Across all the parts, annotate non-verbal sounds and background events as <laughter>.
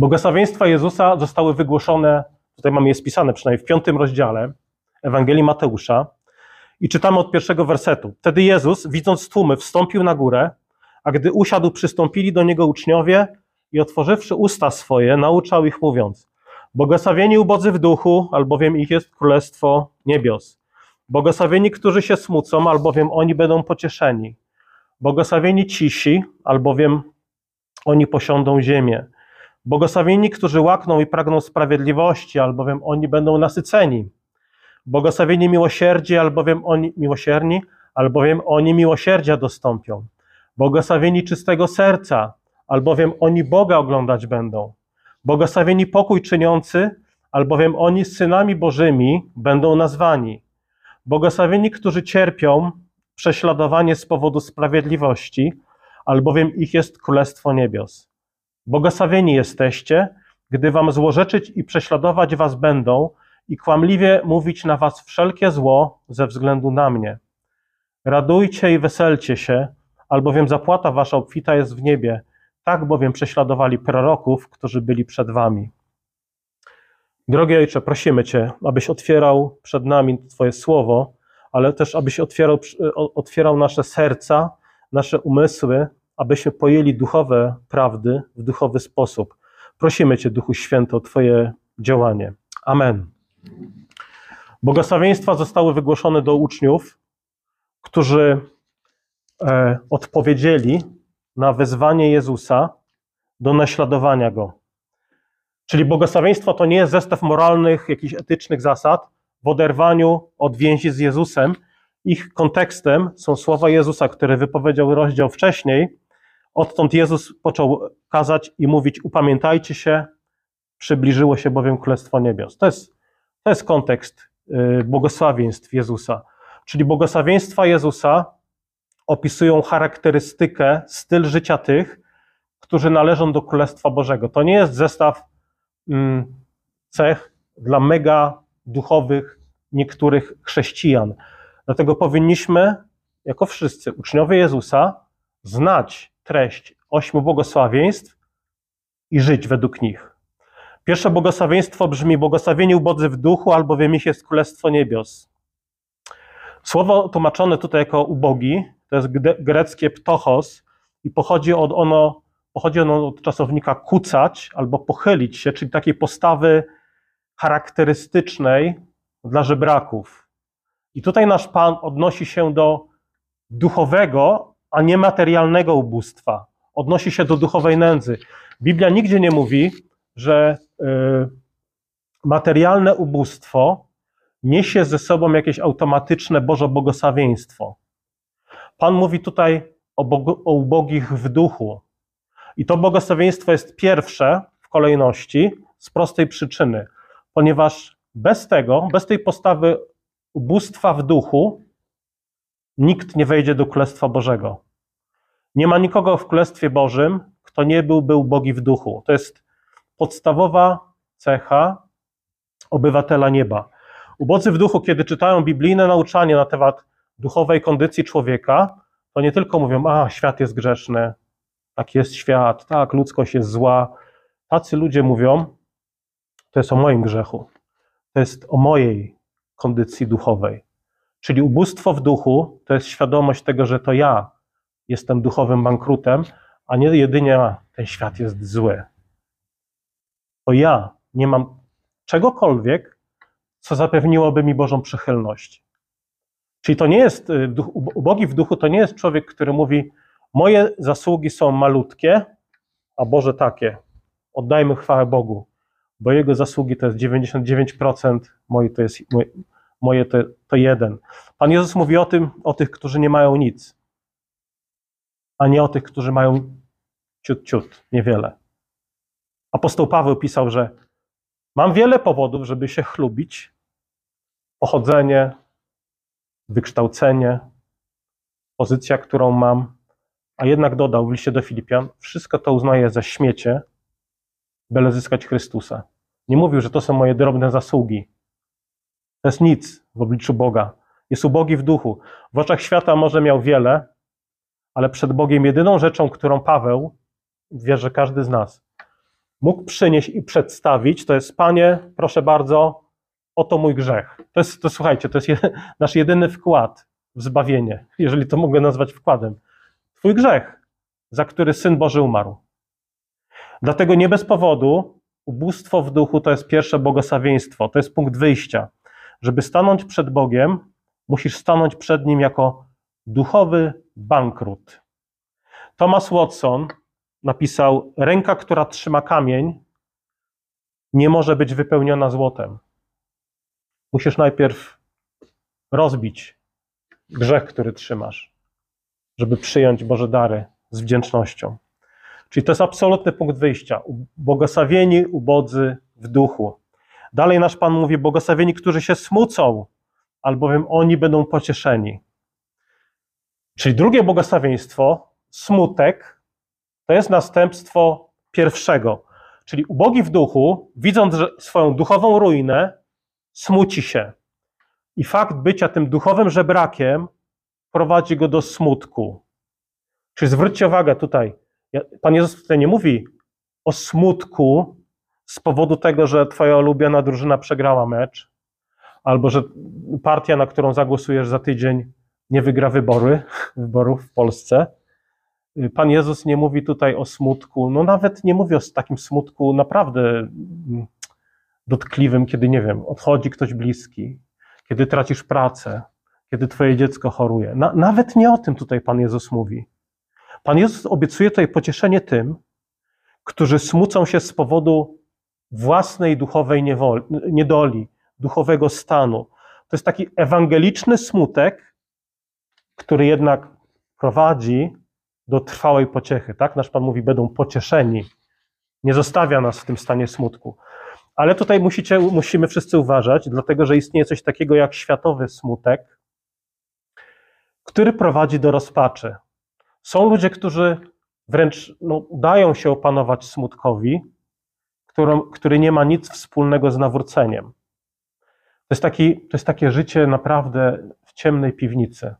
Błogosławieństwa Jezusa zostały wygłoszone, tutaj mamy je spisane przynajmniej w piątym rozdziale Ewangelii Mateusza i czytamy od pierwszego wersetu. Wtedy Jezus, widząc tłumy, wstąpił na górę, a gdy usiadł, przystąpili do Niego uczniowie i otworzywszy usta swoje, nauczał ich mówiąc Błogosławieni ubodzy w duchu, albowiem ich jest królestwo niebios. Błogosławieni, którzy się smucą, albowiem oni będą pocieszeni. Błogosławieni cisi, albowiem oni posiądą ziemię. Błogosławieni, którzy łakną i pragną sprawiedliwości, albowiem oni będą nasyceni. Błogosławieni miłosierdzie, albowiem oni miłosierni, albowiem oni miłosierdzia dostąpią. Błogosławieni czystego serca, albowiem oni Boga oglądać będą. Błogosławieni pokój czyniący, albowiem oni synami Bożymi będą nazwani. Błogosławieni, którzy cierpią prześladowanie z powodu sprawiedliwości, albowiem ich jest Królestwo Niebios. Błogosławieni jesteście, gdy wam złorzeczyć i prześladować was będą i kłamliwie mówić na was wszelkie zło ze względu na mnie. Radujcie i weselcie się, albowiem zapłata wasza obfita jest w niebie, tak bowiem prześladowali proroków, którzy byli przed wami. Drogi Ojcze, prosimy Cię, abyś otwierał przed nami Twoje słowo, ale też abyś otwierał, otwierał nasze serca, nasze umysły, abyśmy pojęli duchowe prawdy w duchowy sposób. Prosimy Cię, Duchu Święty, o Twoje działanie. Amen. Błogosławieństwa zostały wygłoszone do uczniów, którzy e, odpowiedzieli na wezwanie Jezusa do naśladowania Go. Czyli błogosławieństwo to nie jest zestaw moralnych, jakichś etycznych zasad w oderwaniu od więzi z Jezusem. Ich kontekstem są słowa Jezusa, które wypowiedział rozdział wcześniej. Odtąd Jezus począł kazać i mówić: Upamiętajcie się, przybliżyło się bowiem Królestwo Niebios. To jest, to jest kontekst y, błogosławieństw Jezusa. Czyli błogosławieństwa Jezusa opisują charakterystykę, styl życia tych, którzy należą do Królestwa Bożego. To nie jest zestaw mm, cech dla mega duchowych niektórych chrześcijan. Dlatego powinniśmy, jako wszyscy uczniowie Jezusa, znać treść ośmiu błogosławieństw i żyć według nich. Pierwsze błogosławieństwo brzmi: Błogosławieni ubodzy w duchu, albowiem ich jest Królestwo Niebios. Słowo tłumaczone tutaj jako ubogi to jest greckie ptochos i pochodzi od ono, pochodzi ono od czasownika kucać albo pochylić się, czyli takiej postawy charakterystycznej dla żebraków. I tutaj nasz Pan odnosi się do duchowego, a nie materialnego ubóstwa. Odnosi się do duchowej nędzy. Biblia nigdzie nie mówi, że y, materialne ubóstwo niesie ze sobą jakieś automatyczne Boże błogosławieństwo. Pan mówi tutaj o, o ubogich w duchu. I to błogosławieństwo jest pierwsze w kolejności z prostej przyczyny, ponieważ bez tego, bez tej postawy ubóstwa w duchu, nikt nie wejdzie do Królestwa Bożego. Nie ma nikogo w Królestwie Bożym, kto nie byłby ubogi w duchu. To jest podstawowa cecha obywatela nieba. Ubodzy w duchu, kiedy czytają biblijne nauczanie na temat duchowej kondycji człowieka, to nie tylko mówią, a świat jest grzeszny, tak jest świat, tak, ludzkość jest zła. Tacy ludzie mówią, to jest o moim grzechu, to jest o mojej kondycji duchowej. Czyli ubóstwo w duchu to jest świadomość tego, że to ja jestem duchowym bankrutem, a nie jedynie ten świat jest zły. To ja nie mam czegokolwiek, co zapewniłoby mi Bożą przychylność. Czyli to nie jest, y, ubogi w duchu to nie jest człowiek, który mówi, moje zasługi są malutkie, a Boże takie. Oddajmy chwałę Bogu, bo Jego zasługi to jest 99%, moje to jest moje to, to jeden. Pan Jezus mówi o tym, o tych, którzy nie mają nic, a nie o tych, którzy mają ciut, ciut, niewiele. Apostoł Paweł pisał, że mam wiele powodów, żeby się chlubić. Pochodzenie, wykształcenie, pozycja, którą mam, a jednak dodał w liście do Filipian, wszystko to uznaję za śmiecie, byle zyskać Chrystusa. Nie mówił, że to są moje drobne zasługi. To jest nic w obliczu Boga. Jest ubogi w duchu. W oczach świata może miał wiele, ale przed Bogiem jedyną rzeczą, którą Paweł, wie, że każdy z nas, mógł przynieść i przedstawić, to jest Panie, proszę bardzo, oto mój grzech. To jest, to słuchajcie, to jest je, <laughs> nasz jedyny wkład w zbawienie, jeżeli to mogę nazwać wkładem. Twój grzech, za który Syn Boży umarł. Dlatego nie bez powodu ubóstwo w duchu to jest pierwsze błogosławieństwo, to jest punkt wyjścia. Żeby stanąć przed Bogiem, musisz stanąć przed Nim jako duchowy bankrut. Thomas Watson napisał: Ręka, która trzyma kamień, nie może być wypełniona złotem. Musisz najpierw rozbić grzech, który trzymasz, żeby przyjąć Boże dary z wdzięcznością. Czyli to jest absolutny punkt wyjścia. Błogosławieni ubodzy w duchu. Dalej nasz Pan mówi: Błogosławieni, którzy się smucą, albowiem oni będą pocieszeni. Czyli drugie błogosławieństwo, smutek, to jest następstwo pierwszego. Czyli ubogi w duchu, widząc swoją duchową ruinę, smuci się. I fakt bycia tym duchowym żebrakiem prowadzi go do smutku. Czyli zwróćcie uwagę tutaj, Pan Jezus tutaj nie mówi o smutku z powodu tego, że twoja ulubiona drużyna przegrała mecz, albo że partia, na którą zagłosujesz za tydzień, nie wygra wybory, <laughs> wyborów w Polsce. Pan Jezus nie mówi tutaj o smutku, no nawet nie mówi o takim smutku naprawdę mm, dotkliwym, kiedy, nie wiem, odchodzi ktoś bliski, kiedy tracisz pracę, kiedy twoje dziecko choruje. Na, nawet nie o tym tutaj Pan Jezus mówi. Pan Jezus obiecuje tutaj pocieszenie tym, którzy smucą się z powodu własnej duchowej niewoli, niedoli, duchowego stanu. To jest taki ewangeliczny smutek, który jednak prowadzi do trwałej pociechy. Tak? Nasz Pan mówi, będą pocieszeni. Nie zostawia nas w tym stanie smutku. Ale tutaj musicie, musimy wszyscy uważać, dlatego że istnieje coś takiego jak światowy smutek, który prowadzi do rozpaczy. Są ludzie, którzy wręcz no, dają się opanować smutkowi, który, który nie ma nic wspólnego z nawróceniem. To jest, taki, to jest takie życie naprawdę w ciemnej piwnicy.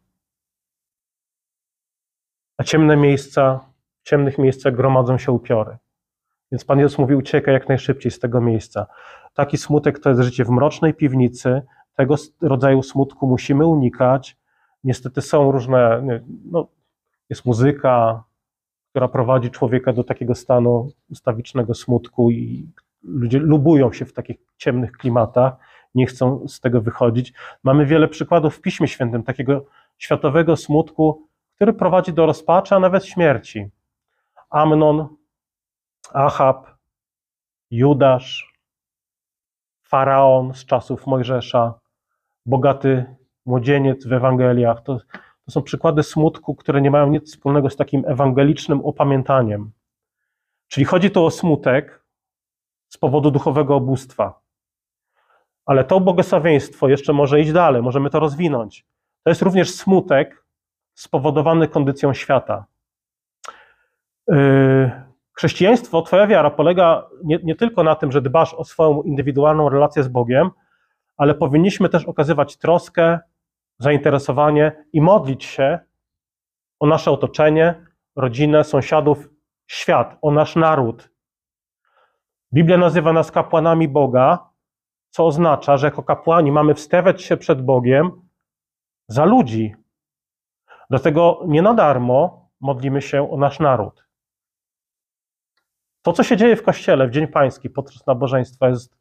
A ciemne miejsca, w ciemnych miejscach gromadzą się upiory. Więc Pan Jezus mówi, uciekaj jak najszybciej z tego miejsca. Taki smutek to jest życie w mrocznej piwnicy. Tego rodzaju smutku musimy unikać. Niestety są różne, no, jest muzyka, która prowadzi człowieka do takiego stanu ustawicznego smutku i ludzie lubują się w takich ciemnych klimatach, nie chcą z tego wychodzić. Mamy wiele przykładów w Piśmie Świętym takiego światowego smutku, który prowadzi do rozpaczy, a nawet śmierci. Amnon, Achab, Judasz, Faraon z czasów Mojżesza, bogaty młodzieniec w Ewangeliach. To, to są przykłady smutku, które nie mają nic wspólnego z takim ewangelicznym opamiętaniem. Czyli chodzi tu o smutek z powodu duchowego obóstwa. Ale to błogosławieństwo jeszcze może iść dalej, możemy to rozwinąć. To jest również smutek spowodowany kondycją świata. Yy, chrześcijaństwo, Twoja wiara polega nie, nie tylko na tym, że dbasz o swoją indywidualną relację z Bogiem, ale powinniśmy też okazywać troskę, zainteresowanie i modlić się o nasze otoczenie, rodzinę, sąsiadów, świat, o nasz naród. Biblia nazywa nas kapłanami Boga, co oznacza, że jako kapłani mamy wstawiać się przed Bogiem za ludzi. Dlatego nie na darmo modlimy się o nasz naród. To, co się dzieje w kościele w Dzień Pański podczas nabożeństwa, jest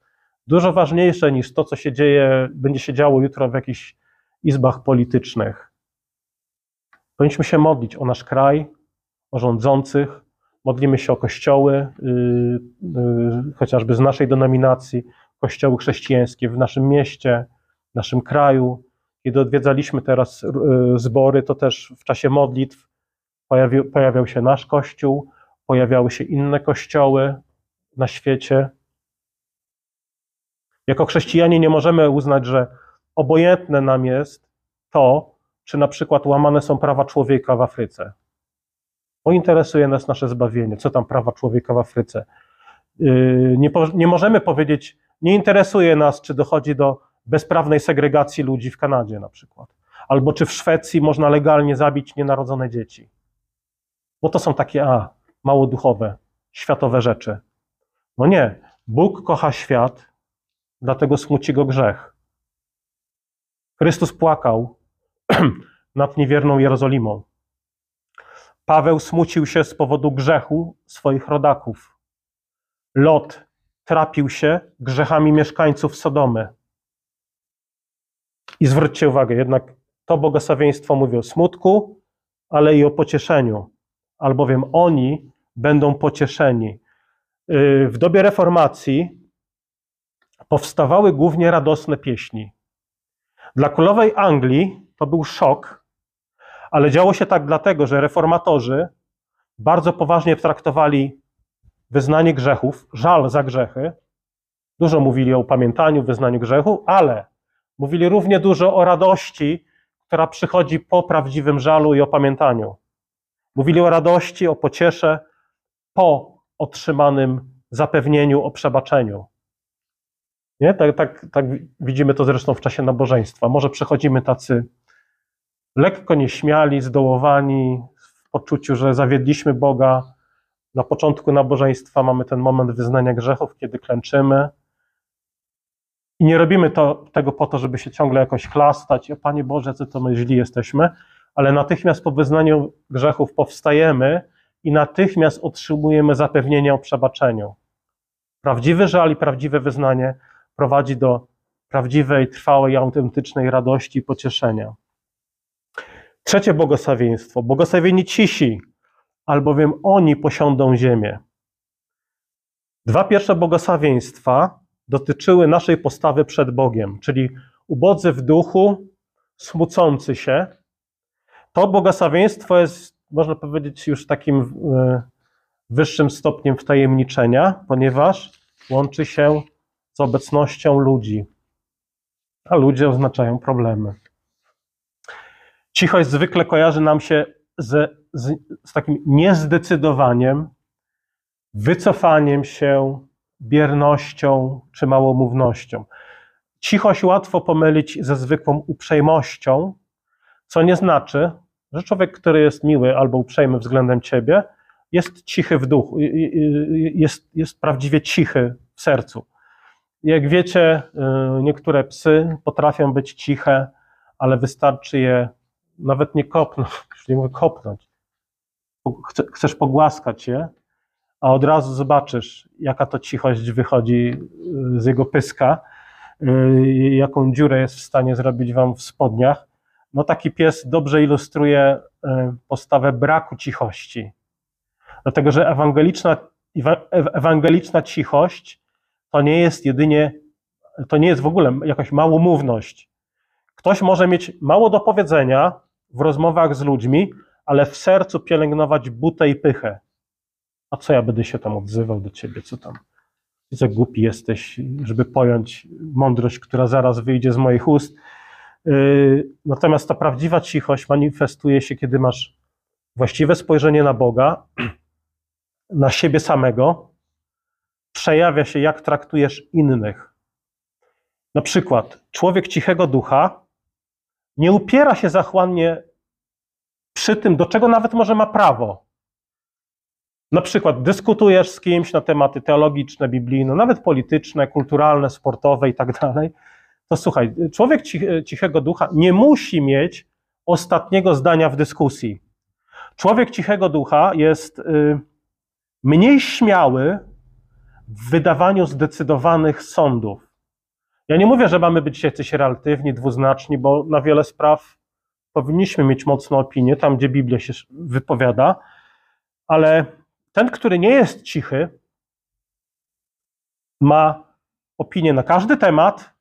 dużo ważniejsze niż to, co się dzieje, będzie się działo jutro w jakichś izbach politycznych. Powinniśmy się modlić o nasz kraj, o rządzących, modlimy się o kościoły, yy, yy, chociażby z naszej denominacji, kościoły chrześcijańskie w naszym mieście, w naszym kraju. Kiedy odwiedzaliśmy teraz yy, zbory, to też w czasie modlitw pojawił, pojawiał się nasz kościół, pojawiały się inne kościoły na świecie. Jako chrześcijanie nie możemy uznać, że obojętne nam jest to, czy na przykład łamane są prawa człowieka w Afryce. Bo interesuje nas nasze zbawienie, co tam prawa człowieka w Afryce. Yy, nie, nie możemy powiedzieć, nie interesuje nas, czy dochodzi do bezprawnej segregacji ludzi w Kanadzie na przykład, albo czy w Szwecji można legalnie zabić nienarodzone dzieci. Bo to są takie, a, mało duchowe, światowe rzeczy. No nie. Bóg kocha świat, dlatego smuci go grzech. Chrystus płakał <clears throat> nad niewierną Jerozolimą. Paweł smucił się z powodu grzechu swoich rodaków. Lot trapił się grzechami mieszkańców Sodomy. I zwróćcie uwagę, jednak to błogosławieństwo mówi o smutku, ale i o pocieszeniu, albowiem oni będą pocieszeni. Yy, w dobie reformacji powstawały głównie radosne pieśni. Dla królowej Anglii to był szok, ale działo się tak dlatego, że reformatorzy bardzo poważnie traktowali wyznanie grzechów, żal za grzechy. Dużo mówili o upamiętaniu, wyznaniu grzechu, ale mówili równie dużo o radości, która przychodzi po prawdziwym żalu i opamiętaniu. Mówili o radości, o pociesze po otrzymanym zapewnieniu o przebaczeniu. Nie? Tak, tak, tak widzimy to zresztą w czasie nabożeństwa. Może przechodzimy tacy lekko nieśmiali, zdołowani, w poczuciu, że zawiedliśmy Boga. Na początku nabożeństwa mamy ten moment wyznania grzechów, kiedy klęczymy. I nie robimy to, tego po to, żeby się ciągle jakoś chlastać. O Panie Boże, co to my źli jesteśmy. Ale natychmiast po wyznaniu grzechów powstajemy i natychmiast otrzymujemy zapewnienie o przebaczeniu. Prawdziwy żal i prawdziwe wyznanie prowadzi do prawdziwej, trwałej, autentycznej radości i pocieszenia. Trzecie błogosławieństwo. Błogosławieni cisi, albowiem oni posiądą ziemię. Dwa pierwsze błogosławieństwa dotyczyły naszej postawy przed Bogiem, czyli ubodzy w duchu, smucący się. To błogosławieństwo jest, można powiedzieć, już takim e, wyższym stopniem wtajemniczenia, ponieważ łączy się z obecnością ludzi, a ludzie oznaczają problemy. Cichość zwykle kojarzy nam się z, z, z takim niezdecydowaniem, wycofaniem się, biernością czy małomównością. Cichość łatwo pomylić ze zwykłą uprzejmością, co nie znaczy, że człowiek, który jest miły albo uprzejmy względem ciebie, jest cichy w duchu, jest, jest prawdziwie cichy w sercu. Jak wiecie, y, niektóre psy potrafią być ciche, ale wystarczy je nawet nie kopnąć, <laughs> nie mówię kopnąć. Chcesz pogłaskać je, a od razu zobaczysz, jaka to cichość wychodzi y, z jego pyska, y, jaką dziurę jest w stanie zrobić wam w spodniach. No taki pies dobrze ilustruje postawę braku cichości. Dlatego, że ewangeliczna, ewangeliczna cichość to nie jest jedynie, to nie jest w ogóle jakaś małomówność. Ktoś może mieć mało do powiedzenia w rozmowach z ludźmi, ale w sercu pielęgnować butę i pychę. A co ja będę się tam odzywał do ciebie, co tam? Co głupi jesteś, żeby pojąć mądrość, która zaraz wyjdzie z moich ust. Yy, natomiast ta prawdziwa cichość manifestuje się, kiedy masz właściwe spojrzenie na Boga, na siebie samego, przejawia się, jak traktujesz innych. Na przykład, człowiek cichego ducha nie upiera się zachłannie przy tym, do czego nawet może ma prawo. Na przykład dyskutujesz z kimś na tematy teologiczne, biblijne, nawet polityczne, kulturalne, sportowe i tak dalej. To słuchaj, człowiek cichego ducha nie musi mieć ostatniego zdania w dyskusji. Człowiek cichego ducha jest y, mniej śmiały w wydawaniu zdecydowanych sądów. Ja nie mówię, że mamy być jacyś relatywni, dwuznaczni, bo na wiele spraw powinniśmy mieć mocną opinię, tam gdzie Biblia się wypowiada, ale ten, który nie jest cichy, ma opinię na każdy temat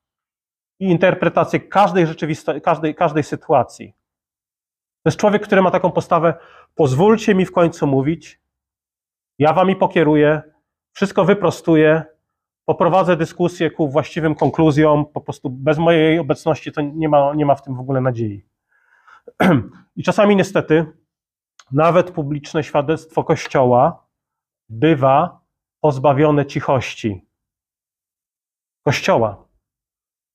i interpretację każdej rzeczywistości, każdej, każdej sytuacji. To jest człowiek, który ma taką postawę: pozwólcie mi w końcu mówić, ja wami pokieruję, wszystko wyprostuję, poprowadzę dyskusję ku właściwym konkluzjom, po prostu bez mojej obecności to nie ma, nie ma w tym w ogóle nadziei. <clears throat> I czasami niestety nawet publiczne świadectwo Kościoła bywa pozbawione cichości. Kościoła.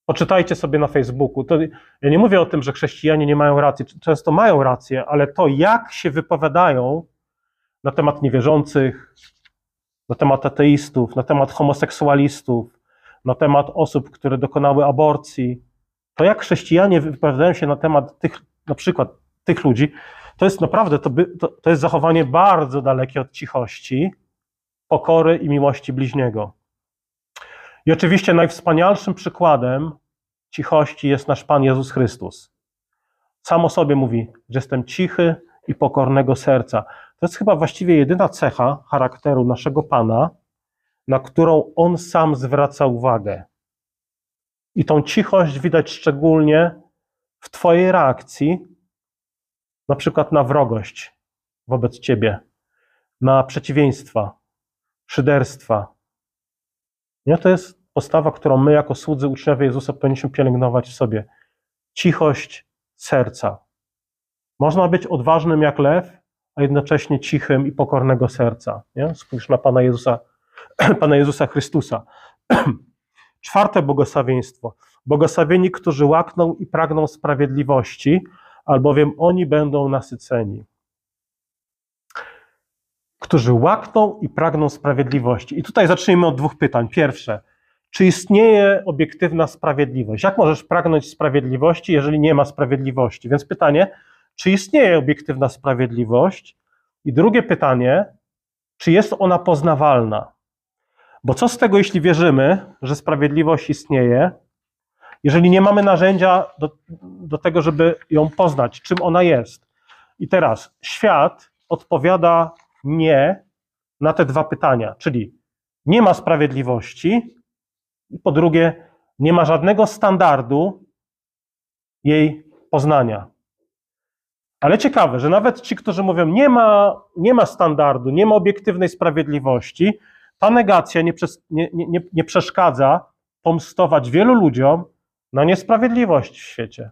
Poczytajcie sobie na Facebooku. To, ja nie mówię o tym, że chrześcijanie nie mają racji. Często mają rację, ale to, jak się wypowiadają na temat niewierzących, na temat ateistów, na temat homoseksualistów, na temat osób, które dokonały aborcji, to jak chrześcijanie wypowiadają się na temat tych, na przykład tych ludzi, to jest naprawdę, to, by, to, to jest zachowanie bardzo dalekie od cichości, pokory i miłości bliźniego. I oczywiście najwspanialszym przykładem cichości jest nasz Pan Jezus Chrystus. Sam o sobie mówi, że jestem cichy i pokornego serca. To jest chyba właściwie jedyna cecha charakteru naszego Pana, na którą On sam zwraca uwagę. I tą cichość widać szczególnie w Twojej reakcji, na przykład na wrogość wobec Ciebie, na przeciwieństwa, szyderstwa. Nie? To jest postawa, którą my, jako słudzy uczniowie Jezusa, powinniśmy pielęgnować w sobie. Cichość serca. Można być odważnym jak lew, a jednocześnie cichym i pokornego serca. Nie? Spójrz na Pana Jezusa, <clears throat> Pana Jezusa Chrystusa. <clears throat> Czwarte błogosławieństwo. Błogosławieni, którzy łakną i pragną sprawiedliwości, albowiem oni będą nasyceni. Którzy łakną i pragną sprawiedliwości. I tutaj zacznijmy od dwóch pytań. Pierwsze, czy istnieje obiektywna sprawiedliwość? Jak możesz pragnąć sprawiedliwości, jeżeli nie ma sprawiedliwości? Więc pytanie, czy istnieje obiektywna sprawiedliwość? I drugie pytanie, czy jest ona poznawalna? Bo co z tego, jeśli wierzymy, że sprawiedliwość istnieje, jeżeli nie mamy narzędzia do, do tego, żeby ją poznać, czym ona jest? I teraz świat odpowiada nie na te dwa pytania, czyli nie ma sprawiedliwości, i po drugie, nie ma żadnego standardu jej poznania. Ale ciekawe, że nawet ci, którzy mówią, nie ma, nie ma standardu, nie ma obiektywnej sprawiedliwości, ta negacja nie, nie, nie, nie przeszkadza pomstować wielu ludziom na niesprawiedliwość w świecie.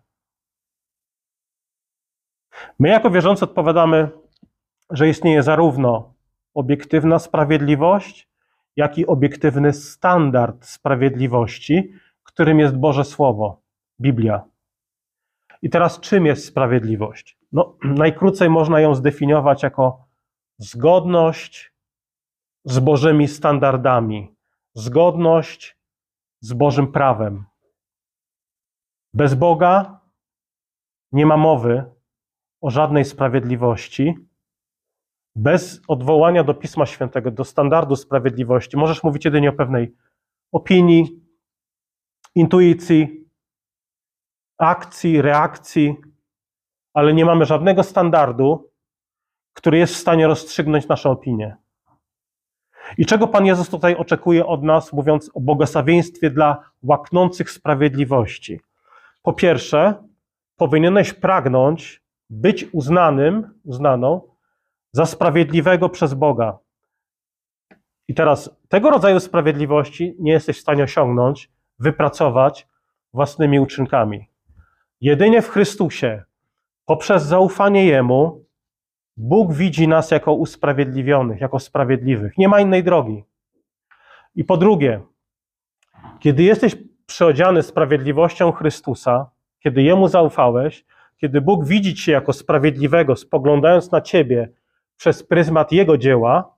My, jako wierzący, odpowiadamy, że istnieje zarówno obiektywna sprawiedliwość, jak i obiektywny standard sprawiedliwości, którym jest Boże Słowo, Biblia. I teraz czym jest sprawiedliwość? No, najkrócej można ją zdefiniować jako zgodność z Bożymi standardami, zgodność z Bożym prawem. Bez Boga nie ma mowy o żadnej sprawiedliwości, bez odwołania do Pisma Świętego, do standardu sprawiedliwości, możesz mówić jedynie o pewnej opinii, intuicji, akcji, reakcji, ale nie mamy żadnego standardu, który jest w stanie rozstrzygnąć naszą opinię. I czego Pan Jezus tutaj oczekuje od nas, mówiąc o błogosławieństwie dla łaknących sprawiedliwości? Po pierwsze, powinieneś pragnąć być uznanym, uznaną za sprawiedliwego przez Boga. I teraz tego rodzaju sprawiedliwości nie jesteś w stanie osiągnąć, wypracować własnymi uczynkami. Jedynie w Chrystusie, poprzez zaufanie Jemu, Bóg widzi nas jako usprawiedliwionych, jako sprawiedliwych. Nie ma innej drogi. I po drugie, kiedy jesteś przyodziany sprawiedliwością Chrystusa, kiedy Jemu zaufałeś, kiedy Bóg widzi Cię jako sprawiedliwego, spoglądając na Ciebie przez pryzmat Jego dzieła,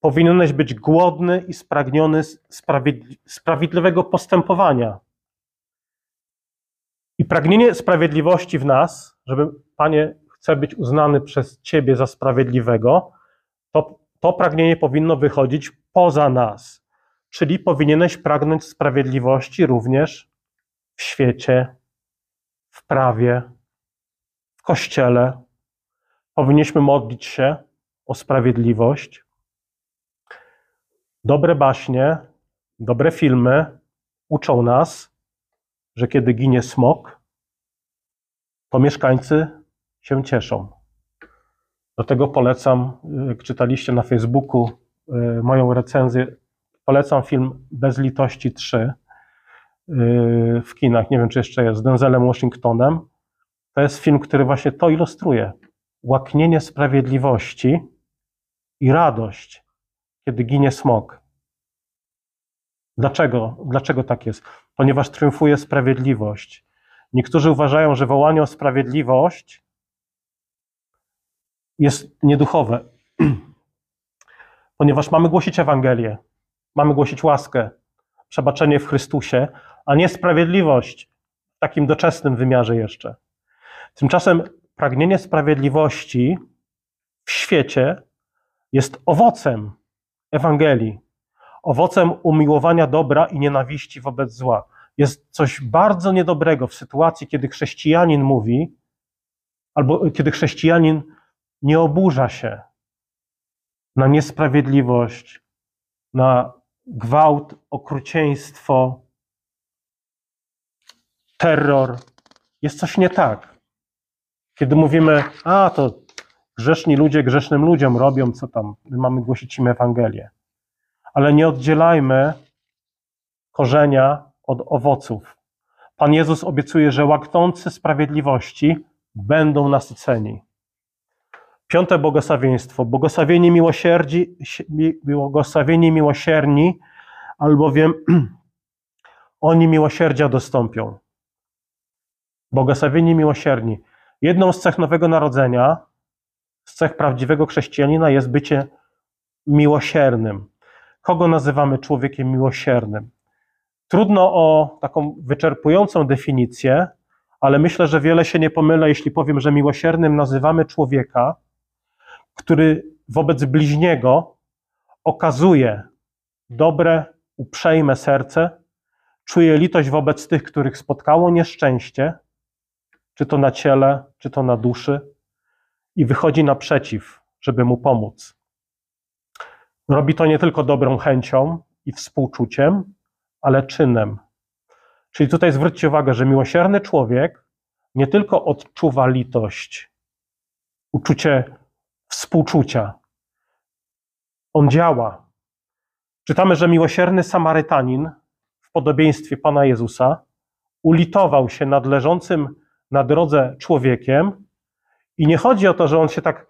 powinieneś być głodny i spragniony sprawiedliwego postępowania. I pragnienie sprawiedliwości w nas, żeby Panie chce być uznany przez Ciebie za sprawiedliwego, to, to pragnienie powinno wychodzić poza nas. Czyli powinieneś pragnąć sprawiedliwości również w świecie, w prawie, w kościele, powinniśmy modlić się o sprawiedliwość. Dobre baśnie, dobre filmy uczą nas, że kiedy ginie smok, to mieszkańcy się cieszą. Dlatego polecam, jak czytaliście na Facebooku e, moją recenzję, polecam film Bez litości 3 e, w kinach. Nie wiem, czy jeszcze jest, z Denzelem Washingtonem. To jest film, który właśnie to ilustruje łaknienie sprawiedliwości i radość, kiedy ginie smok. Dlaczego? Dlaczego tak jest? Ponieważ triumfuje sprawiedliwość. Niektórzy uważają, że wołanie o sprawiedliwość jest nieduchowe. <clears throat> ponieważ mamy głosić Ewangelię, mamy głosić łaskę, przebaczenie w Chrystusie, a nie sprawiedliwość w takim doczesnym wymiarze jeszcze. Tymczasem pragnienie sprawiedliwości w świecie jest owocem Ewangelii, owocem umiłowania dobra i nienawiści wobec zła. Jest coś bardzo niedobrego w sytuacji, kiedy chrześcijanin mówi, albo kiedy chrześcijanin nie oburza się na niesprawiedliwość, na gwałt, okrucieństwo, terror. Jest coś nie tak. Kiedy mówimy, a to grzeszni ludzie grzesznym ludziom robią, co tam, my mamy głosić im Ewangelię. Ale nie oddzielajmy korzenia od owoców. Pan Jezus obiecuje, że łaknący sprawiedliwości będą nasyceni. Piąte błogosławieństwo. Błogosławieni miłosierdzi, błogosławieni miłosierni, albowiem <clears throat> oni miłosierdzia dostąpią. Błogosławieni miłosierni. Jedną z cech Nowego Narodzenia, z cech prawdziwego chrześcijanina jest bycie miłosiernym. Kogo nazywamy człowiekiem miłosiernym? Trudno o taką wyczerpującą definicję, ale myślę, że wiele się nie pomylę, jeśli powiem, że miłosiernym nazywamy człowieka, który wobec bliźniego okazuje dobre, uprzejme serce, czuje litość wobec tych, których spotkało nieszczęście, czy to na ciele, czy to na duszy, i wychodzi naprzeciw, żeby mu pomóc. Robi to nie tylko dobrą chęcią i współczuciem, ale czynem. Czyli tutaj zwróćcie uwagę, że miłosierny człowiek nie tylko odczuwa litość, uczucie współczucia. On działa. Czytamy, że miłosierny Samarytanin w podobieństwie Pana Jezusa ulitował się nad leżącym na drodze człowiekiem i nie chodzi o to, że on się tak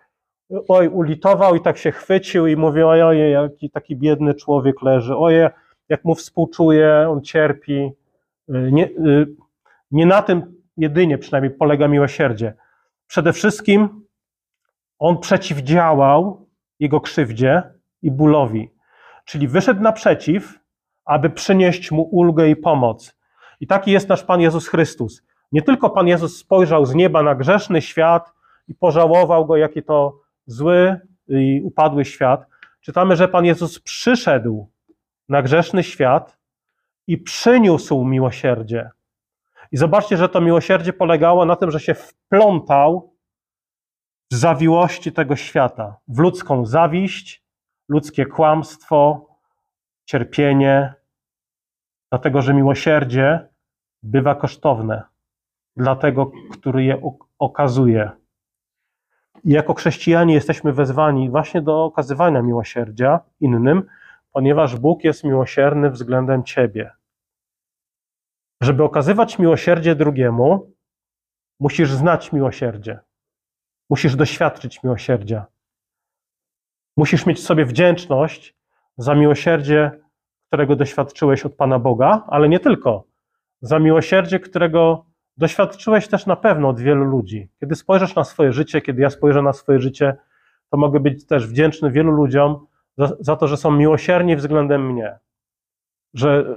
oj, ulitował i tak się chwycił i mówił, ojej, jaki taki biedny człowiek leży, oje, jak mu współczuje, on cierpi. Nie, nie na tym jedynie przynajmniej polega miłosierdzie. Przede wszystkim on przeciwdziałał jego krzywdzie i bólowi. Czyli wyszedł naprzeciw, aby przynieść mu ulgę i pomoc. I taki jest nasz Pan Jezus Chrystus. Nie tylko Pan Jezus spojrzał z nieba na grzeszny świat i pożałował go, jaki to zły i upadły świat. Czytamy, że Pan Jezus przyszedł na grzeszny świat i przyniósł miłosierdzie. I zobaczcie, że to miłosierdzie polegało na tym, że się wplątał w zawiłości tego świata, w ludzką zawiść, ludzkie kłamstwo, cierpienie, dlatego że miłosierdzie bywa kosztowne dla tego, który je okazuje. I jako chrześcijanie jesteśmy wezwani właśnie do okazywania miłosierdzia innym, ponieważ Bóg jest miłosierny względem Ciebie. Żeby okazywać miłosierdzie drugiemu, musisz znać miłosierdzie. Musisz doświadczyć miłosierdzia. Musisz mieć w sobie wdzięczność za miłosierdzie, którego doświadczyłeś od Pana Boga, ale nie tylko. Za miłosierdzie, którego doświadczyłeś też na pewno od wielu ludzi. Kiedy spojrzysz na swoje życie, kiedy ja spojrzę na swoje życie, to mogę być też wdzięczny wielu ludziom za, za to, że są miłosierni względem mnie. Że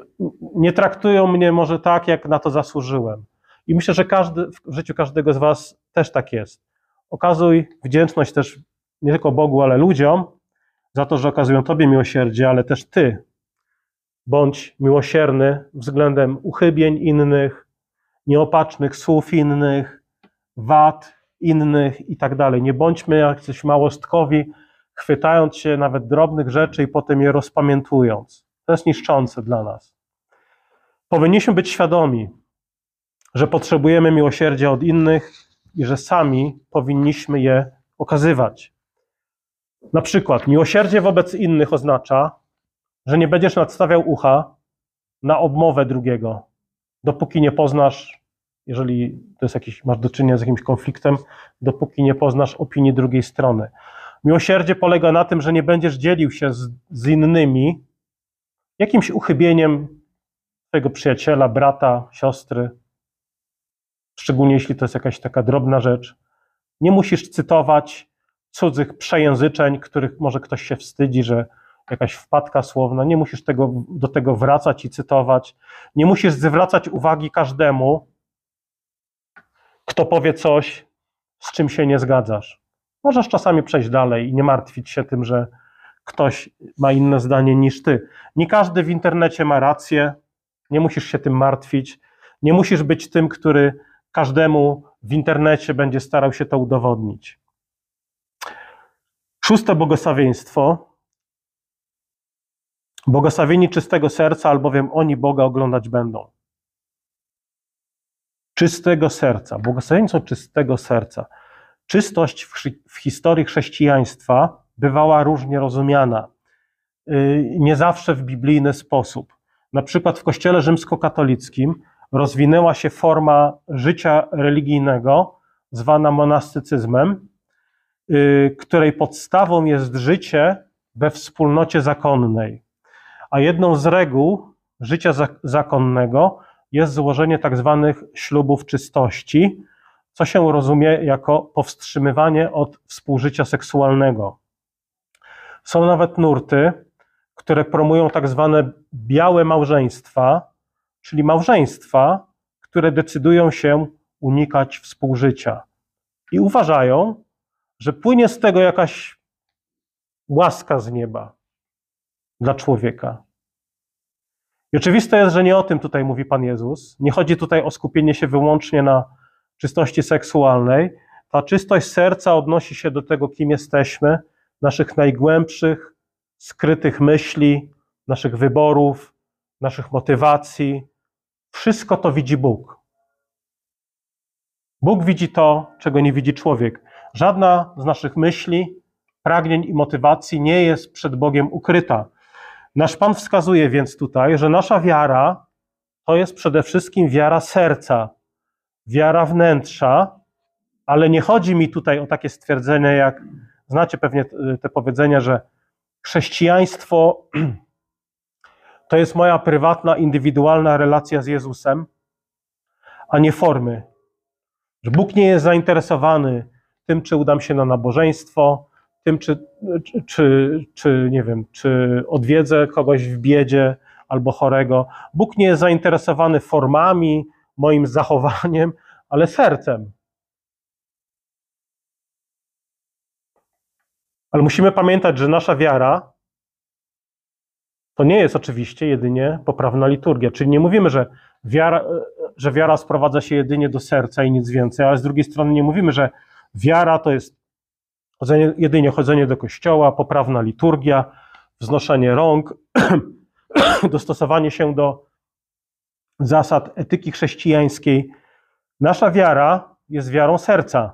nie traktują mnie może tak, jak na to zasłużyłem. I myślę, że każdy, w życiu każdego z Was też tak jest. Okazuj wdzięczność też nie tylko Bogu, ale ludziom za to, że okazują Tobie miłosierdzie, ale też Ty. Bądź miłosierny względem uchybień innych, nieopatrznych słów innych, wad innych i tak dalej. Nie bądźmy jacyś małostkowi, chwytając się nawet drobnych rzeczy i potem je rozpamiętując. To jest niszczące dla nas. Powinniśmy być świadomi, że potrzebujemy miłosierdzia od innych i że sami powinniśmy je okazywać. Na przykład, miłosierdzie wobec innych oznacza, że nie będziesz nadstawiał ucha na obmowę drugiego, dopóki nie poznasz, jeżeli to jest jakiś, masz do czynienia z jakimś konfliktem, dopóki nie poznasz opinii drugiej strony. Miłosierdzie polega na tym, że nie będziesz dzielił się z, z innymi jakimś uchybieniem twojego przyjaciela, brata, siostry, szczególnie jeśli to jest jakaś taka drobna rzecz. Nie musisz cytować cudzych przejęzyczeń, których może ktoś się wstydzi, że jakaś wpadka słowna, nie musisz tego, do tego wracać i cytować, nie musisz zwracać uwagi każdemu, kto powie coś, z czym się nie zgadzasz. Możesz czasami przejść dalej i nie martwić się tym, że ktoś ma inne zdanie niż ty. Nie każdy w internecie ma rację, nie musisz się tym martwić, nie musisz być tym, który każdemu w internecie będzie starał się to udowodnić. Szóste błogosławieństwo. Błogosławieni czystego serca, albowiem oni Boga oglądać będą. Czystego serca. Błogosławieni są czystego serca. Czystość w, historii chrześcijaństwa bywała różnie rozumiana. Y, nie zawsze w biblijny sposób. Na przykład w Kościele rzymskokatolickim rozwinęła się forma życia religijnego zwana monastycyzmem, y, której podstawą jest życie we wspólnocie zakonnej. A jedną z reguł życia zakonnego jest złożenie tak zwanych ślubów czystości, co się rozumie jako powstrzymywanie od współżycia seksualnego. Są nawet nurty, które promują tak zwane białe małżeństwa, czyli małżeństwa, które decydują się unikać współżycia i uważają, że płynie z tego jakaś łaska z nieba dla człowieka. I oczywiste jest, że nie o tym tutaj mówi Pan Jezus. Nie chodzi tutaj o skupienie się wyłącznie na czystości seksualnej. Ta czystość serca odnosi się do tego, kim jesteśmy, naszych najgłębszych, skrytych myśli, naszych wyborów, naszych motywacji. Wszystko to widzi Bóg. Bóg widzi to, czego nie widzi człowiek. Żadna z naszych myśli, pragnień i motywacji nie jest przed Bogiem ukryta. Nasz Pan wskazuje więc tutaj, że nasza wiara to jest przede wszystkim wiara serca, wiara wnętrza, ale nie chodzi mi tutaj o takie stwierdzenie, jak znacie pewnie te powiedzenia, że chrześcijaństwo <clears throat> to jest moja prywatna, indywidualna relacja z Jezusem, a nie formy. Że Bóg nie jest zainteresowany tym, czy udam się na nabożeństwo, tym, czy, czy, czy, nie wiem, czy odwiedzę kogoś w biedzie albo chorego. Bóg nie jest zainteresowany formami, moim zachowaniem, ale sercem. Ale musimy pamiętać, że nasza wiara to nie jest oczywiście jedynie poprawna liturgia. Czyli nie mówimy, że wiara, że wiara sprowadza się jedynie do serca i nic więcej, ale z drugiej strony nie mówimy, że wiara to jest chodzenie, jedynie chodzenie do kościoła, poprawna liturgia, wznoszenie rąk, <clears throat> dostosowanie się do zasad etyki chrześcijańskiej. Nasza wiara jest wiarą serca,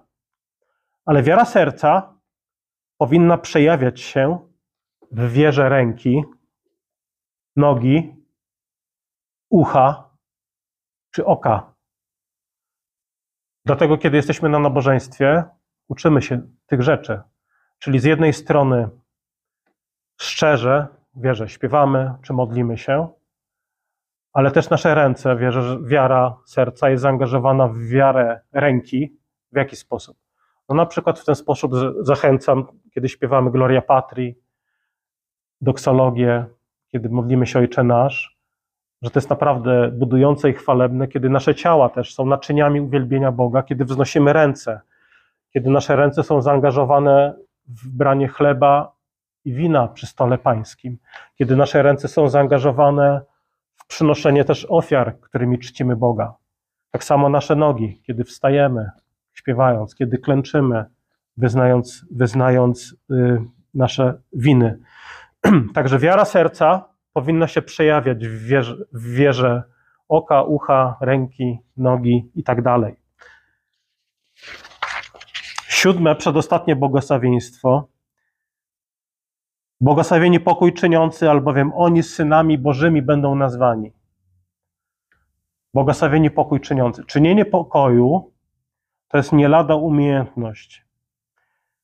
ale wiara serca powinna przejawiać się w wierze ręki, nogi, ucha czy oka. Dlatego, kiedy jesteśmy na nabożeństwie, uczymy się tych rzeczy. Czyli z jednej strony szczerze, wierzę, śpiewamy czy modlimy się, ale też nasze ręce, wierzę, że wiara serca jest zaangażowana w wiarę ręki. W jaki sposób? No na przykład w ten sposób zachęcam, kiedy śpiewamy Gloria Patri, doksologię, kiedy modlimy się Ojcze Nasz, że to jest naprawdę budujące i chwalebne, kiedy nasze ciała też są naczyniami uwielbienia Boga, kiedy wznosimy ręce, kiedy nasze ręce są zaangażowane w branie chleba i wina przy stole pańskim, kiedy nasze ręce są zaangażowane przynoszenie też ofiar, którymi czcimy Boga. Tak samo nasze nogi, kiedy wstajemy, śpiewając, kiedy klęczymy, wyznając, wyznając y, nasze winy. <clears throat> Także wiara serca powinna się przejawiać w wierze, w wierze oka, ucha, ręki, nogi i tak dalej. Siódme, przedostatnie błogosławieństwo. Błogosławieni pokój czyniący, albowiem oni synami Bożymi będą nazwani. Błogosławieni pokój czyniący. Czynienie pokoju to jest nie lada umiejętność.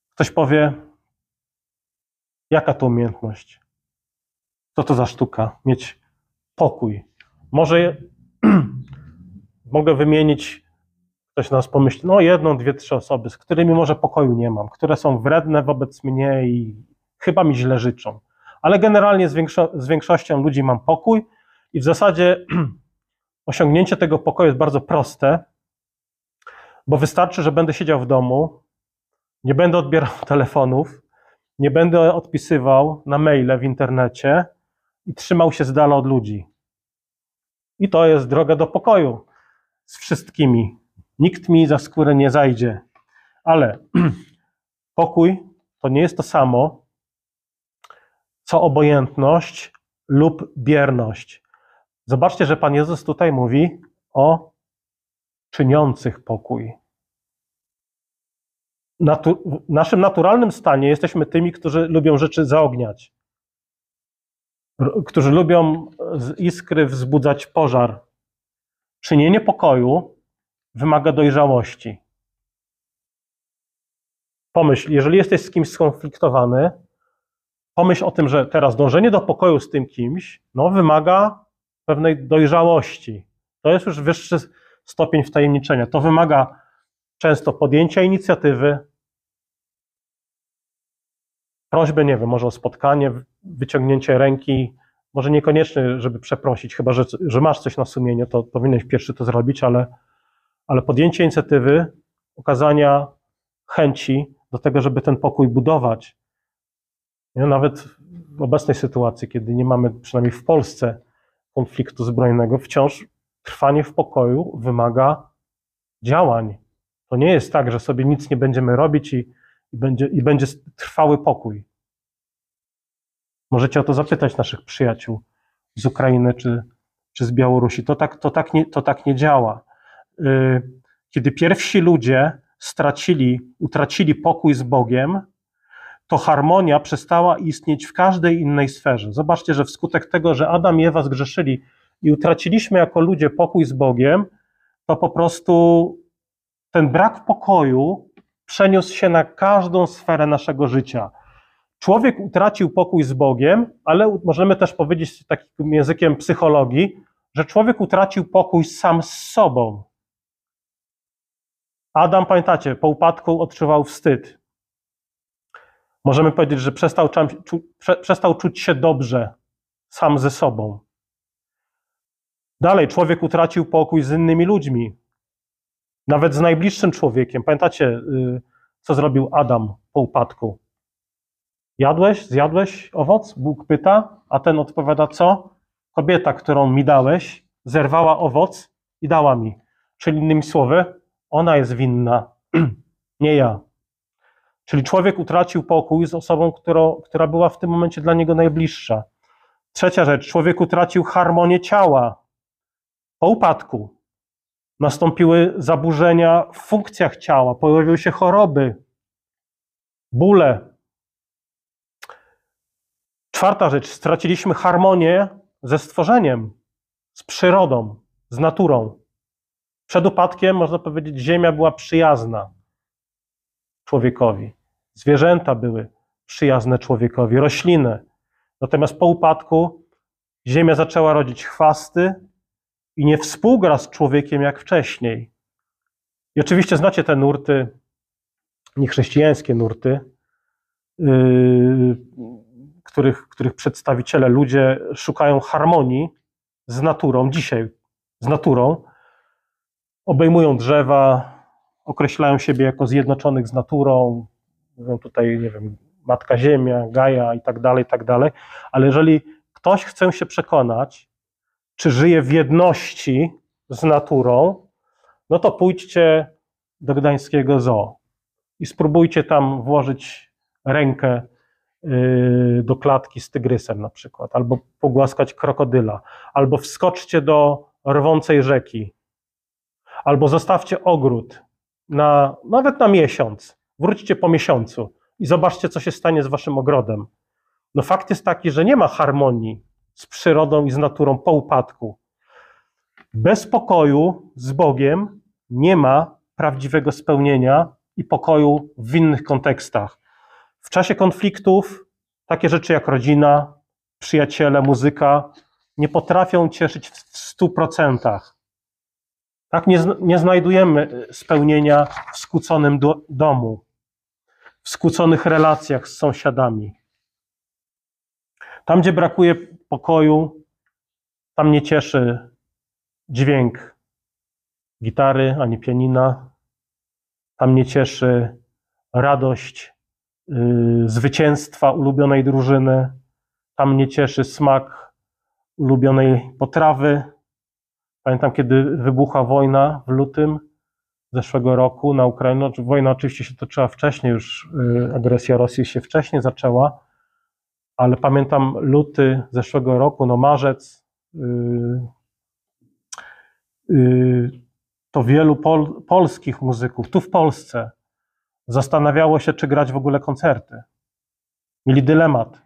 Ktoś powie, jaka to umiejętność? Co to za sztuka? Mieć pokój. Może <clears throat> mogę wymienić Ktoś nas pomyśli, no jedną, dwie, trzy osoby, z którymi może pokoju nie mam, które są wredne wobec mnie i chyba mi źle życzą. ale generalnie z, większo z większością ludzi mam pokój i w zasadzie <clears throat> osiągnięcie tego pokoju jest bardzo proste, bo wystarczy, że będę siedział w domu, nie będę odbierał <laughs> telefonów, nie będę odpisywał na maile w internecie i trzymał się z dala od ludzi. I to jest droga do pokoju z wszystkimi. Nikt mi za skórę nie zajdzie. Ale <clears throat> pokój to nie jest to samo, co obojętność lub bierność. Zobaczcie, że Pan Jezus tutaj mówi o czyniących pokój. Natu w naszym naturalnym stanie jesteśmy tymi, którzy lubią rzeczy zaogniać, którzy lubią z iskry wzbudzać pożar. Czynienie pokoju wymaga dojrzałości. Pomyśl, jeżeli jesteś z kimś skonfliktowany, pomyśl o tym, że teraz dążenie do pokoju z tym kimś no, wymaga pewnej dojrzałości. To jest już wyższy stopień wtajemniczenia. To wymaga często podjęcia inicjatywy, prośby, nie wiem, może o spotkanie, wyciągnięcie ręki, może niekoniecznie, żeby przeprosić, chyba że, że masz coś na sumieniu, to powinieneś pierwszy to zrobić, ale, ale podjęcie inicjatywy, okazania chęci do tego, żeby ten pokój budować. Nie? Nawet w obecnej sytuacji, kiedy nie mamy, przynajmniej w Polsce, konfliktu zbrojnego, wciąż trwanie w pokoju wymaga działań. To nie jest tak, że sobie nic nie będziemy robić i, i, będzie, i będzie trwały pokój. Możecie o to zapytać naszych przyjaciół z Ukrainy czy, czy z Białorusi. To tak, to, tak nie, to tak nie działa. Y, kiedy pierwsi ludzie stracili, utracili pokój z Bogiem, to harmonia przestała istnieć w każdej innej sferze. Zobaczcie, że wskutek tego, że Adam i Ewa zgrzeszyli i utraciliśmy jako ludzie pokój z Bogiem, to po prostu ten brak pokoju przeniósł się na każdą sferę naszego życia. Człowiek utracił pokój z Bogiem, ale możemy też powiedzieć takim językiem psychologii, że człowiek utracił pokój sam z sobą. Adam, pamiętacie, po upadku odczuwał wstyd. Możemy powiedzieć, że przestał, przestał czuć się dobrze sam ze sobą. Dalej, człowiek utracił pokój z innymi ludźmi, nawet z najbliższym człowiekiem. Pamiętacie, y, co zrobił Adam po upadku? Jadłeś, zjadłeś owoc? Bóg pyta, a ten odpowiada co? Kobieta, którą mi dałeś, zerwała owoc i dała mi. Czyli innymi słowy, ona jest winna, <clears throat> nie ja. Czyli człowiek utracił pokój z osobą, która, była w tym momencie dla niego najbliższa. Trzecia rzecz, człowiek utracił harmonię ciała. Po upadku nastąpiły zaburzenia w funkcjach ciała, pojawiły się choroby, bóle. Czwarta rzecz, straciliśmy harmonię ze stworzeniem, z przyrodą, z naturą. Przed upadkiem, można powiedzieć, ziemia była przyjazna człowiekowi. Zwierzęta były przyjazne człowiekowi, rośliny. Natomiast po upadku ziemia zaczęła rodzić chwasty i nie współgra z człowiekiem jak wcześniej. I oczywiście znacie te nurty, niechrześcijańskie nurty, yy, których, których przedstawiciele, ludzie szukają harmonii z naturą, dzisiaj z naturą, obejmują drzewa, określają siebie jako zjednoczonych z naturą, mówią tutaj, nie wiem, Matka Ziemia, Gaja i tak dalej, i tak dalej, ale jeżeli ktoś chce się przekonać, czy żyje w jedności z naturą, no to pójdźcie do gdańskiego zoo i spróbujcie tam włożyć rękę y, do klatki z tygrysem na przykład, albo pogłaskać krokodyla, albo wskoczcie do rwącej rzeki, albo zostawcie ogród na, nawet na miesiąc, wróćcie po miesiącu i zobaczcie, co się stanie z waszym ogrodem. No fakt jest taki, że nie ma harmonii z przyrodą i z naturą po upadku. Bez pokoju z Bogiem nie ma prawdziwego spełnienia i pokoju w innych kontekstach. W czasie konfliktów takie rzeczy jak rodzina, przyjaciele, muzyka nie potrafią cieszyć w stu procentach. Tak, nie, nie znajdujemy spełnienia w skłóconym do, domu, w skłóconych relacjach z sąsiadami. Tam, gdzie brakuje pokoju, tam nie cieszy dźwięk gitary ani pianina. Tam nie cieszy radość yy, zwycięstwa ulubionej drużyny. Tam nie cieszy smak ulubionej potrawy. Pamiętam, kiedy wybuchła wojna w lutym zeszłego roku na Ukrainę. Wojna oczywiście się toczyła wcześniej, już yy, agresja Rosji się wcześniej zaczęła, ale pamiętam luty zeszłego roku, no marzec, yy, yy, to wielu pol, polskich muzyków tu w Polsce zastanawiało się, czy grać w ogóle koncerty. Mieli dylemat.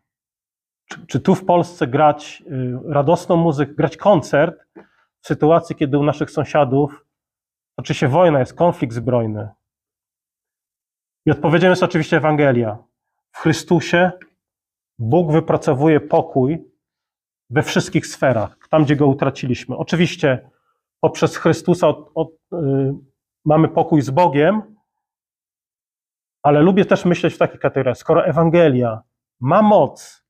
Czy, czy tu w Polsce grać y, radosną muzykę, grać koncert w sytuacji, kiedy u naszych sąsiadów toczy się wojna, jest konflikt zbrojny. I odpowiedzią jest oczywiście Ewangelia. W Chrystusie Bóg wypracowuje pokój we wszystkich sferach, tam gdzie go utraciliśmy. Oczywiście poprzez Chrystusa od, od, y, mamy pokój z Bogiem, ale lubię też myśleć w takich kategoriach. Skoro Ewangelia ma moc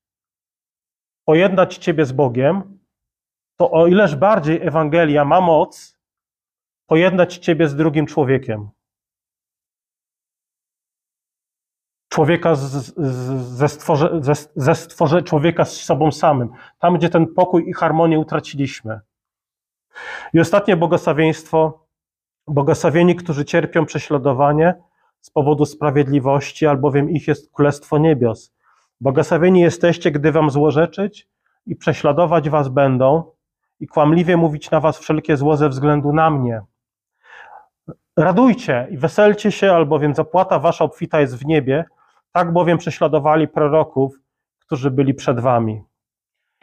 pojednać Ciebie z Bogiem, to o ileż bardziej Ewangelia ma moc pojednać Ciebie z drugim człowiekiem. Człowieka z, z, ze, stworze, ze, ze stworze, człowieka z sobą samym. Tam, gdzie ten pokój i harmonię utraciliśmy. I ostatnie błogosławieństwo. Błogosławieni, którzy cierpią prześladowanie z powodu sprawiedliwości, albowiem ich jest Królestwo Niebios. Błogosławieni jesteście, gdy wam złorzeczyć i prześladować was będą i kłamliwie mówić na was wszelkie zło ze względu na mnie. Radujcie i weselcie się, albowiem zapłata wasza obfita jest w niebie, tak bowiem prześladowali proroków, którzy byli przed wami.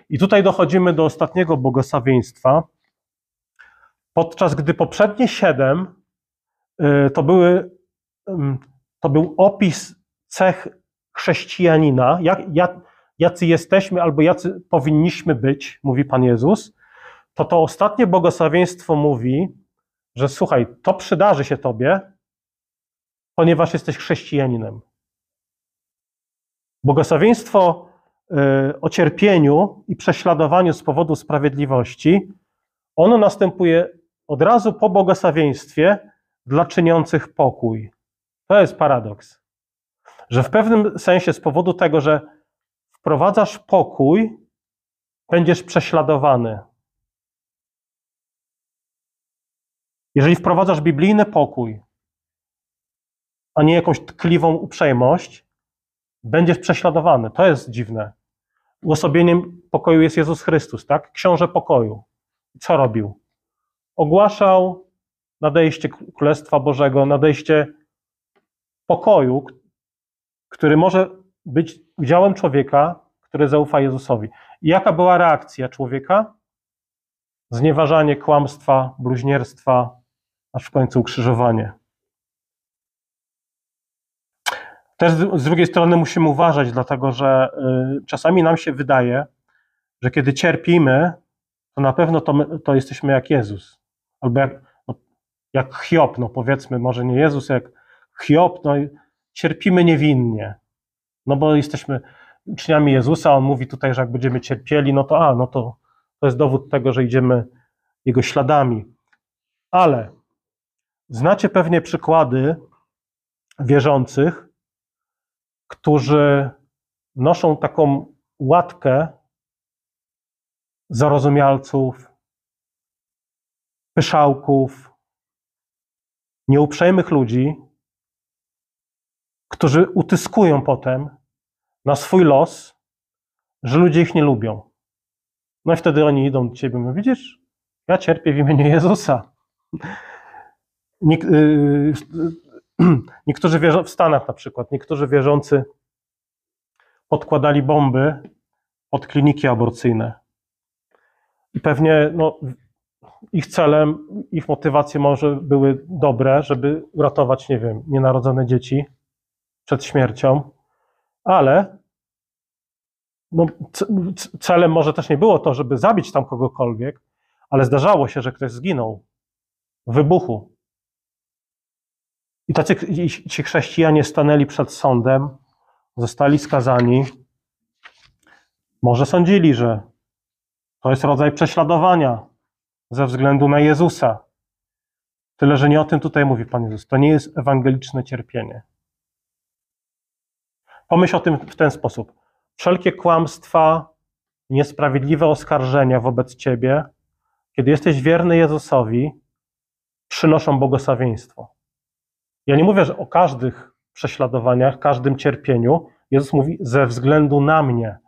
I tutaj dochodzimy do ostatniego błogosławieństwa, podczas gdy poprzednie siedem y, to były to był opis cech chrześcijanina, jak, jak, jacy jesteśmy albo jacy powinniśmy być, mówi Pan Jezus, to to ostatnie błogosławieństwo mówi, że słuchaj, to przydarzy się Tobie, ponieważ jesteś chrześcijaninem. Błogosławieństwo y, o cierpieniu i prześladowaniu z powodu sprawiedliwości, ono następuje od razu po błogosławieństwie dla czyniących pokój. To jest paradoks. Że w pewnym sensie z powodu tego, że wprowadzasz pokój, będziesz prześladowany. Jeżeli wprowadzasz biblijny pokój, a nie jakąś tkliwą uprzejmość, będziesz prześladowany. To jest dziwne. Uosobieniem pokoju jest Jezus Chrystus, tak? Książę pokoju. Co robił? Ogłaszał nadejście Królestwa Bożego, nadejście pokoju, który może być udziałem człowieka, który zaufa Jezusowi. I jaka była reakcja człowieka? Znieważanie kłamstwa, bluźnierstwa, aż w końcu ukrzyżowanie. Też z drugiej strony musimy uważać, dlatego że y, czasami nam się wydaje, że kiedy cierpimy, to na pewno to, my, to jesteśmy jak Jezus. Albo jak, no, jak Hiob, no powiedzmy, może nie Jezus, jak Hiob, no cierpimy niewinnie, no bo jesteśmy uczniami Jezusa, on mówi tutaj, że jak będziemy cierpieli, no to a, no to, to jest dowód tego, że idziemy Jego śladami. Ale znacie pewnie przykłady wierzących, którzy noszą taką łatkę zarozumialców, pyszałków, nieuprzejmych ludzi, którzy utyskują potem na swój los, że ludzie ich nie lubią. No i wtedy oni idą do ciebie i mówią, widzisz, ja cierpię w imieniu Jezusa. Niek yy, <clears throat> niektórzy wierzą, w Stanach na przykład, niektórzy wierzący podkładali bomby pod kliniki aborcyjne. I pewnie no, ich celem, ich motywacje może były dobre, żeby uratować, nie wiem, nienarodzone dzieci przed śmiercią, ale no, celem może też nie było to, żeby zabić tam kogokolwiek, ale zdarzało się, że ktoś zginął w wybuchu. I tacy ci chrześcijanie stanęli przed sądem, zostali skazani Może sądzili, że to jest rodzaj prześladowania ze względu na Jezusa. Tyle, że nie o tym tutaj mówi Pan Jezus. To nie jest ewangeliczne cierpienie. Pomyśl o tym w ten sposób. Wszelkie kłamstwa, niesprawiedliwe oskarżenia wobec Ciebie, kiedy jesteś wierny Jezusowi, przynoszą błogosławieństwo. Ja nie mówię, że o każdych prześladowaniach, każdym cierpieniu. Jezus mówi ze względu na mnie,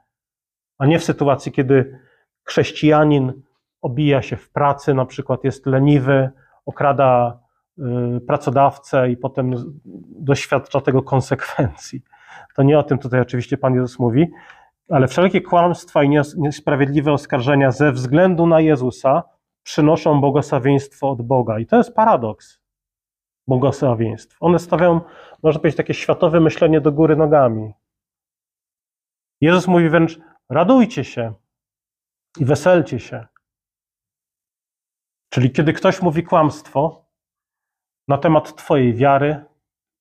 a nie w sytuacji, kiedy chrześcijanin obija się w pracy, na przykład jest leniwy, okrada y, pracodawcę i potem doświadcza tego konsekwencji. To nie o tym tutaj oczywiście Pan Jezus mówi, ale wszelkie kłamstwa i niesprawiedliwe oskarżenia ze względu na Jezusa przynoszą błogosławieństwo od Boga. I to jest paradoks błogosławieństw. One stawiają, można powiedzieć, takie światowe myślenie do góry nogami. Jezus mówi wręcz: radujcie się i weselcie się. Czyli kiedy ktoś mówi kłamstwo na temat Twojej wiary,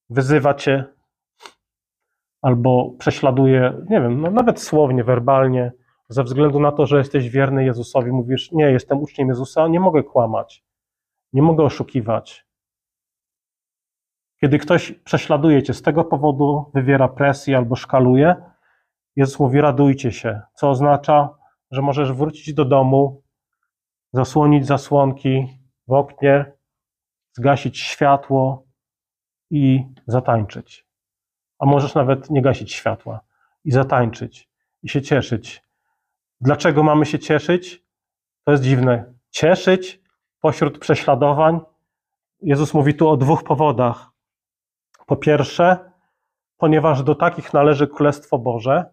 wyzywa Cię albo prześladuje, nie wiem, no nawet słownie, werbalnie, ze względu na to, że jesteś wierny Jezusowi, mówisz: Nie, jestem uczniem Jezusa, nie mogę kłamać, nie mogę oszukiwać. Kiedy ktoś prześladuje cię z tego powodu, wywiera presję albo szkaluje, Jezus mówi: radujcie się, co oznacza, że możesz wrócić do domu, zasłonić zasłonki w oknie, zgasić światło i zatańczyć. A możesz nawet nie gasić światła i zatańczyć i się cieszyć. Dlaczego mamy się cieszyć? To jest dziwne. Cieszyć pośród prześladowań. Jezus mówi tu o dwóch powodach. Po pierwsze, ponieważ do takich należy Królestwo Boże,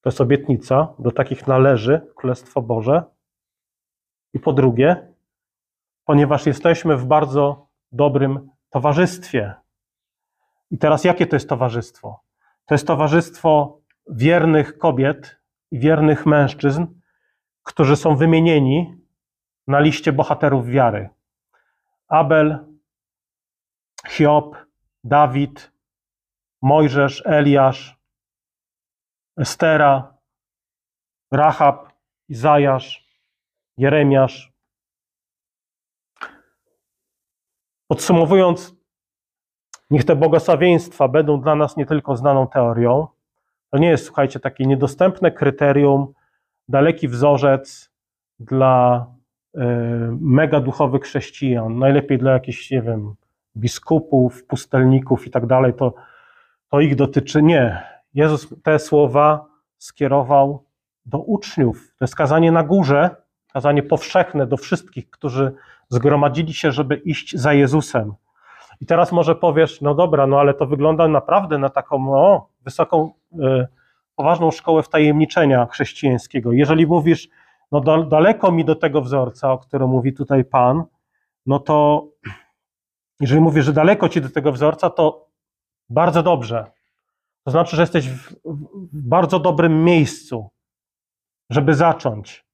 to jest obietnica, do takich należy Królestwo Boże. I po drugie, ponieważ jesteśmy w bardzo dobrym towarzystwie. I teraz jakie to jest towarzystwo? To jest towarzystwo wiernych kobiet i wiernych mężczyzn, którzy są wymienieni na liście bohaterów wiary. Abel, Hiob, Dawid, Mojżesz, Eliasz, Estera, Rahab, Izajasz, Jeremiasz. Podsumowując, niech te błogosławieństwa będą dla nas nie tylko znaną teorią. To nie jest, słuchajcie, takie niedostępne kryterium, daleki wzorzec dla y, mega duchowych chrześcijan, najlepiej dla jakichś, nie wiem, biskupów, pustelników i tak dalej, to, to ich dotyczy. Nie. Jezus te słowa skierował do uczniów. To jest kazanie na górze, kazanie powszechne do wszystkich, którzy zgromadzili się, żeby iść za Jezusem. I teraz może powiesz, no dobra, no ale to wygląda naprawdę na taką o, wysoką, y, poważną szkołę wtajemniczenia chrześcijańskiego. Jeżeli mówisz, no daleko mi do tego wzorca, o którym mówi tutaj Pan, no to jeżeli mówisz, że daleko ci do tego wzorca, to bardzo dobrze. To znaczy, że jesteś w bardzo dobrym miejscu, żeby zacząć.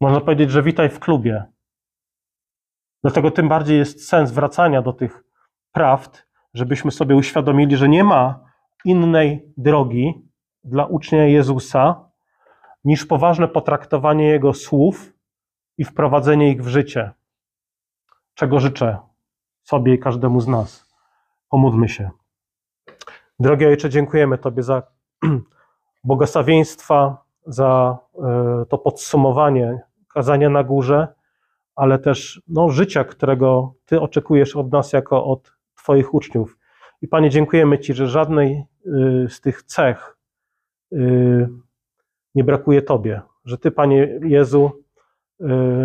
Można powiedzieć, że witaj w klubie. Dlatego tym bardziej jest sens wracania do tych prawd, żebyśmy sobie uświadomili, że nie ma innej drogi dla ucznia Jezusa niż poważne potraktowanie Jego słów i wprowadzenie ich w życie czego życzę sobie i każdemu z nas. Pomódlmy się. Drogi Ojcze, dziękujemy Tobie za <clears throat> błogosławieństwa, za e, to podsumowanie kazania na górze, ale też no, życia, którego Ty oczekujesz od nas jako od Twoich uczniów. I Panie, dziękujemy Ci, że żadnej e, z tych cech e, nie brakuje Tobie, że Ty, Panie Jezu,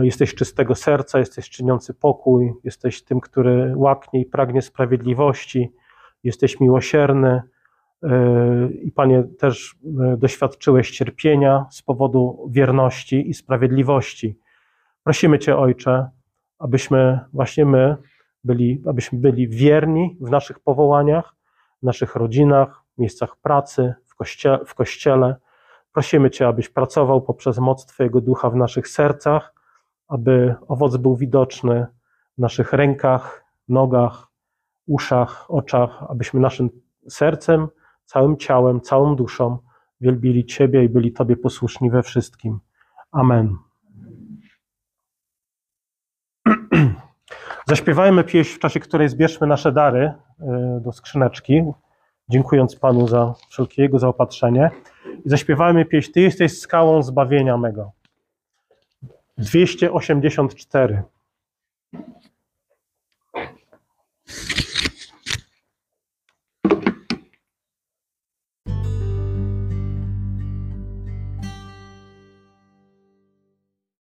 jesteś czystego serca, jesteś czyniący pokój, jesteś tym, który łaknie i pragnie sprawiedliwości, jesteś miłosierny. E, I Panie, też e, doświadczyłeś cierpienia z powodu wierności i sprawiedliwości. Prosimy Cię, Ojcze, abyśmy właśnie my byli, abyśmy byli wierni w naszych powołaniach, w naszych rodzinach, miejscach pracy, w w kościele Prosimy Cię, abyś pracował poprzez moc Twojego ducha w naszych sercach, aby owoc był widoczny w naszych rękach, nogach, uszach, oczach, abyśmy naszym sercem, całym ciałem, całą duszą wielbili Ciebie i byli Tobie posłuszni we wszystkim. Amen. <clears throat> Zaśpiewajmy pieśń, w czasie której zbierzmy nasze dary y, do skrzyneczki, dziękując Panu za wszelkie Jego zaopatrzenie. I zaśpiewajmy pieśń Ty jesteś skałą zbawienia mego. 284.